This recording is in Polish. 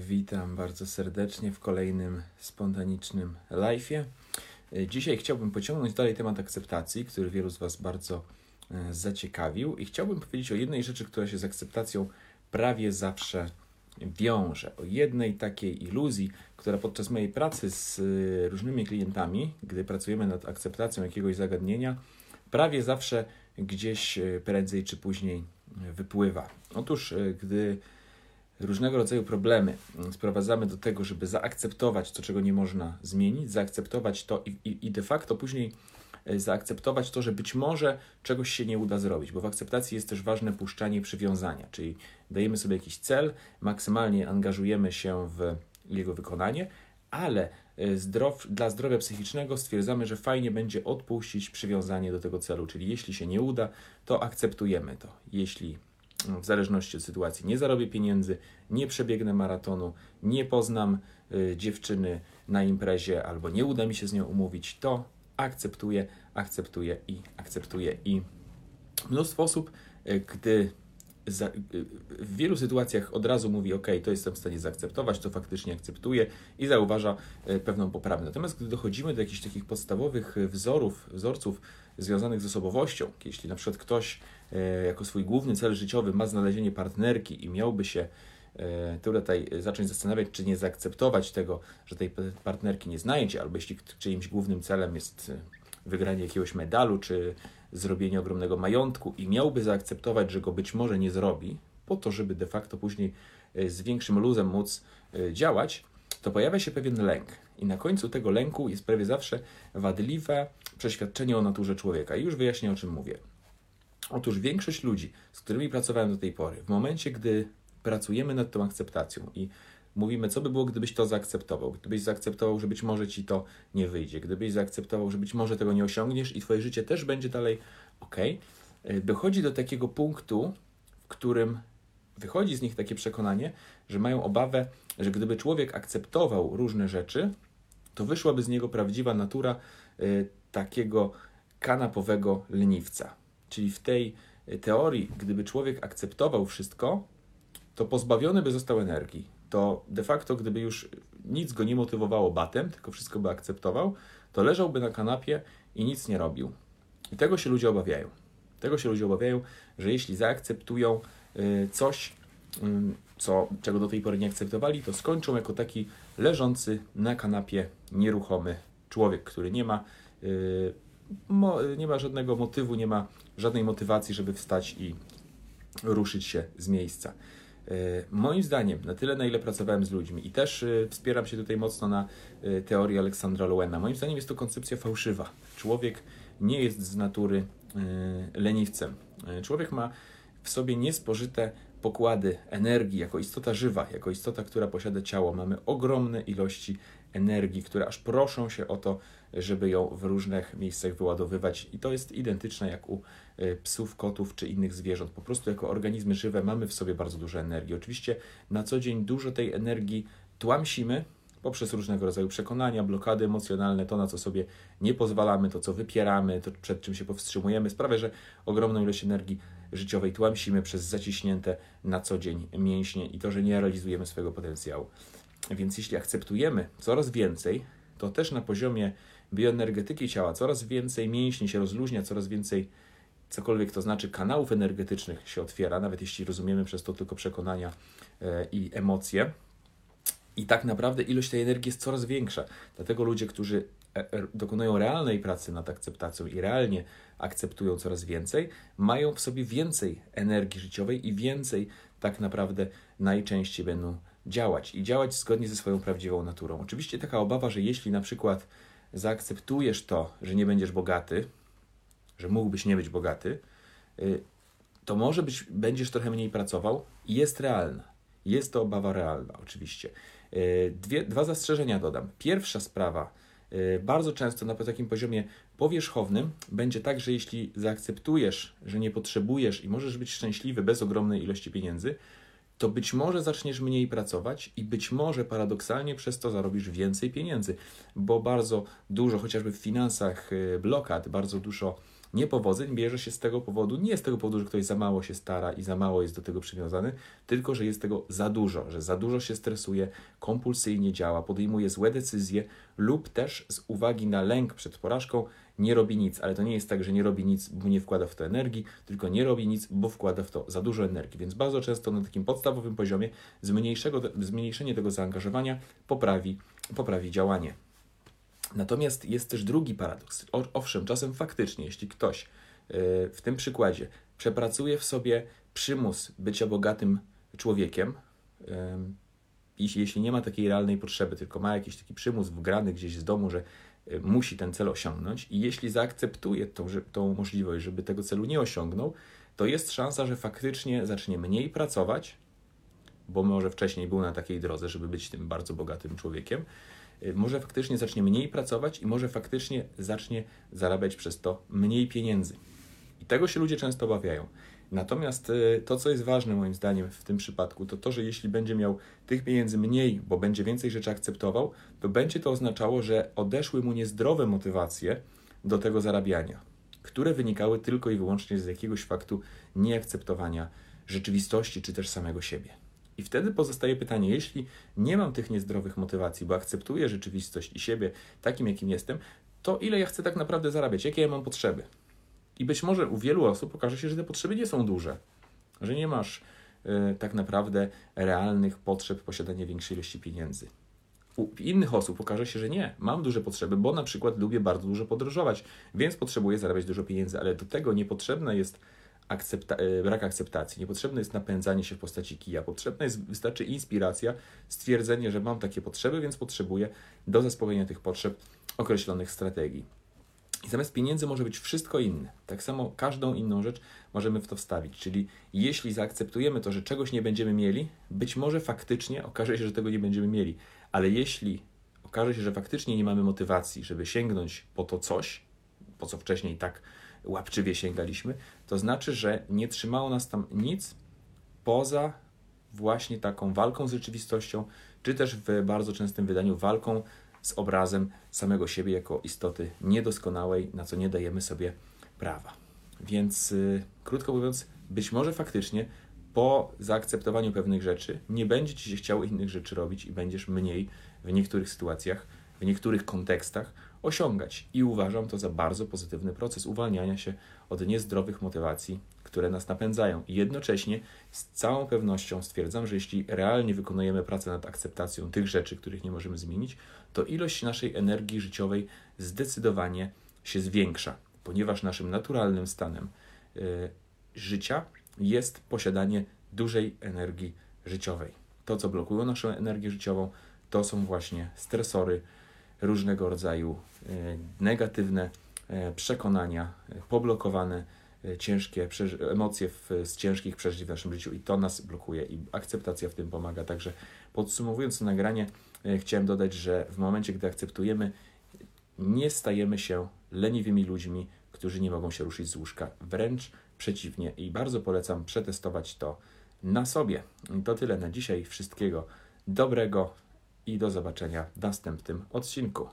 Witam bardzo serdecznie w kolejnym spontanicznym live'ie. Dzisiaj chciałbym pociągnąć dalej temat akceptacji, który wielu z Was bardzo e, zaciekawił i chciałbym powiedzieć o jednej rzeczy, która się z akceptacją prawie zawsze wiąże. O jednej takiej iluzji, która podczas mojej pracy z e, różnymi klientami, gdy pracujemy nad akceptacją jakiegoś zagadnienia, prawie zawsze gdzieś e, prędzej czy później wypływa. Otóż, gdy różnego rodzaju problemy sprowadzamy do tego, żeby zaakceptować to, czego nie można zmienić, zaakceptować to i, i, i de facto później e, zaakceptować to, że być może czegoś się nie uda zrobić, bo w akceptacji jest też ważne puszczanie przywiązania, czyli dajemy sobie jakiś cel, maksymalnie angażujemy się w jego wykonanie, ale e, zdrow, dla zdrowia psychicznego stwierdzamy, że fajnie będzie odpuścić przywiązanie do tego celu, czyli jeśli się nie uda, to akceptujemy to. Jeśli w zależności od sytuacji. Nie zarobię pieniędzy, nie przebiegnę maratonu, nie poznam y, dziewczyny na imprezie albo nie uda mi się z nią umówić, to akceptuję, akceptuję i akceptuję. I mnóstwo osób, y, gdy za, y, w wielu sytuacjach od razu mówi: OK, to jestem w stanie zaakceptować, to faktycznie akceptuję i zauważa y, pewną poprawę. Natomiast gdy dochodzimy do jakichś takich podstawowych wzorów, wzorców związanych z osobowością, jeśli na przykład ktoś y, jako swój główny cel życiowy ma znalezienie partnerki i miałby się tutaj zacząć zastanawiać, czy nie zaakceptować tego, że tej partnerki nie znajdzie, albo jeśli czyimś głównym celem jest wygranie jakiegoś medalu, czy zrobienie ogromnego majątku i miałby zaakceptować, że go być może nie zrobi, po to, żeby de facto później e, z większym luzem móc e, działać, to pojawia się pewien lęk. I na końcu tego lęku jest prawie zawsze wadliwe przeświadczenie o naturze człowieka. I już wyjaśnię, o czym mówię. Otóż większość ludzi, z którymi pracowałem do tej pory, w momencie, gdy pracujemy nad tą akceptacją i mówimy, co by było, gdybyś to zaakceptował. Gdybyś zaakceptował, że być może ci to nie wyjdzie. Gdybyś zaakceptował, że być może tego nie osiągniesz i twoje życie też będzie dalej ok. Dochodzi do takiego punktu, w którym wychodzi z nich takie przekonanie, że mają obawę, że gdyby człowiek akceptował różne rzeczy, to wyszłaby z niego prawdziwa natura y, takiego kanapowego leniwca. Czyli w tej e, teorii, gdyby człowiek akceptował wszystko, to pozbawiony by został energii to de facto, gdyby już nic go nie motywowało batem, tylko wszystko by akceptował, to leżałby na kanapie i nic nie robił. I tego się ludzie obawiają. Tego się ludzie obawiają, że jeśli zaakceptują y, coś, co, czego do tej pory nie akceptowali, to skończą jako taki leżący na kanapie nieruchomy człowiek, który nie ma, y, nie ma żadnego motywu, nie ma żadnej motywacji, żeby wstać i ruszyć się z miejsca. E, moim zdaniem, na tyle, na ile pracowałem z ludźmi i też e, wspieram się tutaj mocno na e, teorii Aleksandra Lowena, moim zdaniem jest to koncepcja fałszywa. Człowiek nie jest z natury leniwcem. Człowiek ma w sobie niespożyte pokłady energii jako istota żywa, jako istota, która posiada ciało. Mamy ogromne ilości energii, które aż proszą się o to, żeby ją w różnych miejscach wyładowywać. I to jest identyczne jak u e, psów, kotów czy innych zwierząt. Po prostu jako organizmy żywe mamy w sobie bardzo dużo energii. Oczywiście na co dzień dużo tej energii tłamsimy, poprzez różnego rodzaju przekonania, blokady emocjonalne, to na co sobie nie pozwalamy, to co wypieramy, to przed czym się powstrzymujemy, sprawia, że ogromną ilość energii życiowej tłamsimy przez zaciśnięte na co dzień mięśnie i to, że nie realizujemy swojego potencjału. Więc jeśli akceptujemy coraz więcej, to też na poziomie bioenergetyki ciała coraz więcej mięśni się rozluźnia, coraz więcej cokolwiek to znaczy kanałów energetycznych się otwiera, nawet jeśli rozumiemy przez to tylko przekonania e, i emocje. I tak naprawdę ilość tej energii jest coraz większa. Dlatego ludzie, którzy e, e, dokonują realnej pracy nad akceptacją i realnie akceptują coraz więcej, mają w sobie więcej energii życiowej i więcej tak naprawdę najczęściej będą działać i działać zgodnie ze swoją prawdziwą naturą. Oczywiście taka obawa, że jeśli na przykład zaakceptujesz to, że nie będziesz bogaty, że mógłbyś nie być bogaty, y, to może być, będziesz trochę mniej pracował i jest realna. Jest to obawa realna, oczywiście. Y, dwie, dwa zastrzeżenia dodam. Pierwsza sprawa, y, bardzo często na takim poziomie powierzchownym będzie tak, że jeśli zaakceptujesz, że nie potrzebujesz i możesz być szczęśliwy bez ogromnej ilości pieniędzy, to być może zaczniesz mniej pracować i być może paradoksalnie przez to zarobisz więcej pieniędzy, bo bardzo dużo, chociażby w finansach, y, blokad, bardzo dużo Niepowodzeń bierze się z tego powodu, nie z tego powodu, że ktoś za mało się stara i za mało jest do tego przywiązany, tylko że jest tego za dużo, że za dużo się stresuje, kompulsyjnie działa, podejmuje złe decyzje lub też z uwagi na lęk przed porażką nie robi nic. Ale to nie jest tak, że nie robi nic, bo nie wkłada w to energii, tylko nie robi nic, bo wkłada w to za dużo energii. Więc bardzo często na takim podstawowym poziomie zmniejszenie tego zaangażowania poprawi, poprawi działanie. Natomiast jest też drugi paradoks. Owszem, czasem faktycznie, jeśli ktoś e, w tym przykładzie przepracuje w sobie przymus bycia bogatym człowiekiem, i jeśli nie ma takiej realnej potrzeby, tylko ma jakiś taki przymus wgrany gdzieś z domu, że e, musi ten cel osiągnąć, i jeśli zaakceptuje tą, że, tą możliwość, żeby tego celu nie osiągnął, to jest szansa, że faktycznie zacznie mniej pracować, bo może wcześniej był na takiej drodze, żeby być tym bardzo bogatym człowiekiem, może faktycznie zacznie mniej pracować i może faktycznie zacznie zarabiać przez to mniej pieniędzy. I tego się ludzie często obawiają. Natomiast y, to, co jest ważne moim zdaniem w tym przypadku, to to, że jeśli będzie miał tych pieniędzy mniej, bo będzie więcej rzeczy akceptował, to będzie to oznaczało, że odeszły mu niezdrowe motywacje do tego zarabiania, które wynikały tylko i wyłącznie z jakiegoś faktu nieakceptowania rzeczywistości czy też samego siebie. I wtedy pozostaje pytanie, jeśli nie mam tych niezdrowych motywacji, bo akceptuję rzeczywistość i siebie takim, jakim jestem, to ile ja chcę tak naprawdę zarabiać, jakie ja mam potrzeby? I być może u wielu osób okaże się, że te potrzeby nie są duże, że nie masz y, tak naprawdę realnych potrzeb posiadania większej ilości pieniędzy. U innych osób okaże się, że nie, mam duże potrzeby, bo na przykład lubię bardzo dużo podróżować, więc potrzebuję zarabiać dużo pieniędzy, ale do tego niepotrzebna jest akcepta e, brak akceptacji. Niepotrzebne jest napędzanie się w postaci kija. Potrzebna jest, wystarczy inspiracja, stwierdzenie, że mam takie potrzeby, więc potrzebuję do zaspokojenia tych potrzeb określonych strategii. I zamiast pieniędzy może być wszystko inne. Tak samo każdą inną rzecz możemy w to wstawić. Czyli jeśli zaakceptujemy to, że czegoś nie będziemy mieli, być może faktycznie okaże się, że tego nie będziemy mieli. Ale jeśli okaże się, że faktycznie nie mamy motywacji, żeby sięgnąć po to coś, po co wcześniej tak łapczywie sięgaliśmy, to znaczy, że nie trzymało nas tam nic poza właśnie taką walką z rzeczywistością, czy też w bardzo częstym wydaniu walką z obrazem samego siebie jako istoty niedoskonałej, na co nie dajemy sobie prawa. Więc yy, krótko mówiąc, być może faktycznie po zaakceptowaniu pewnych rzeczy nie będzie ci się chciało innych rzeczy robić i będziesz mniej w niektórych sytuacjach, w niektórych kontekstach osiągać. I uważam to za bardzo pozytywny proces uwalniania się od niezdrowych motywacji, które nas napędzają. I jednocześnie z całą pewnością stwierdzam, że jeśli realnie wykonujemy pracę nad akceptacją tych rzeczy, których nie możemy zmienić, to ilość naszej energii życiowej zdecydowanie się zwiększa, ponieważ naszym naturalnym stanem y, życia jest posiadanie dużej energii życiowej. To, co blokuje naszą energię życiową, to są właśnie stresory, różnego rodzaju e, negatywne e, przekonania, e, poblokowane ciężkie emocje w, z ciężkich przeżyć w naszym życiu i to nas blokuje i akceptacja w tym pomaga. Także podsumowując to nagranie, chciałem dodać, że w momencie, gdy akceptujemy, nie stajemy się leniwymi ludźmi, którzy nie mogą się ruszyć z łóżka. Wręcz przeciwnie i bardzo polecam przetestować to na sobie. To tyle na dzisiaj. Wszystkiego dobrego i do zobaczenia w następnym odcinku.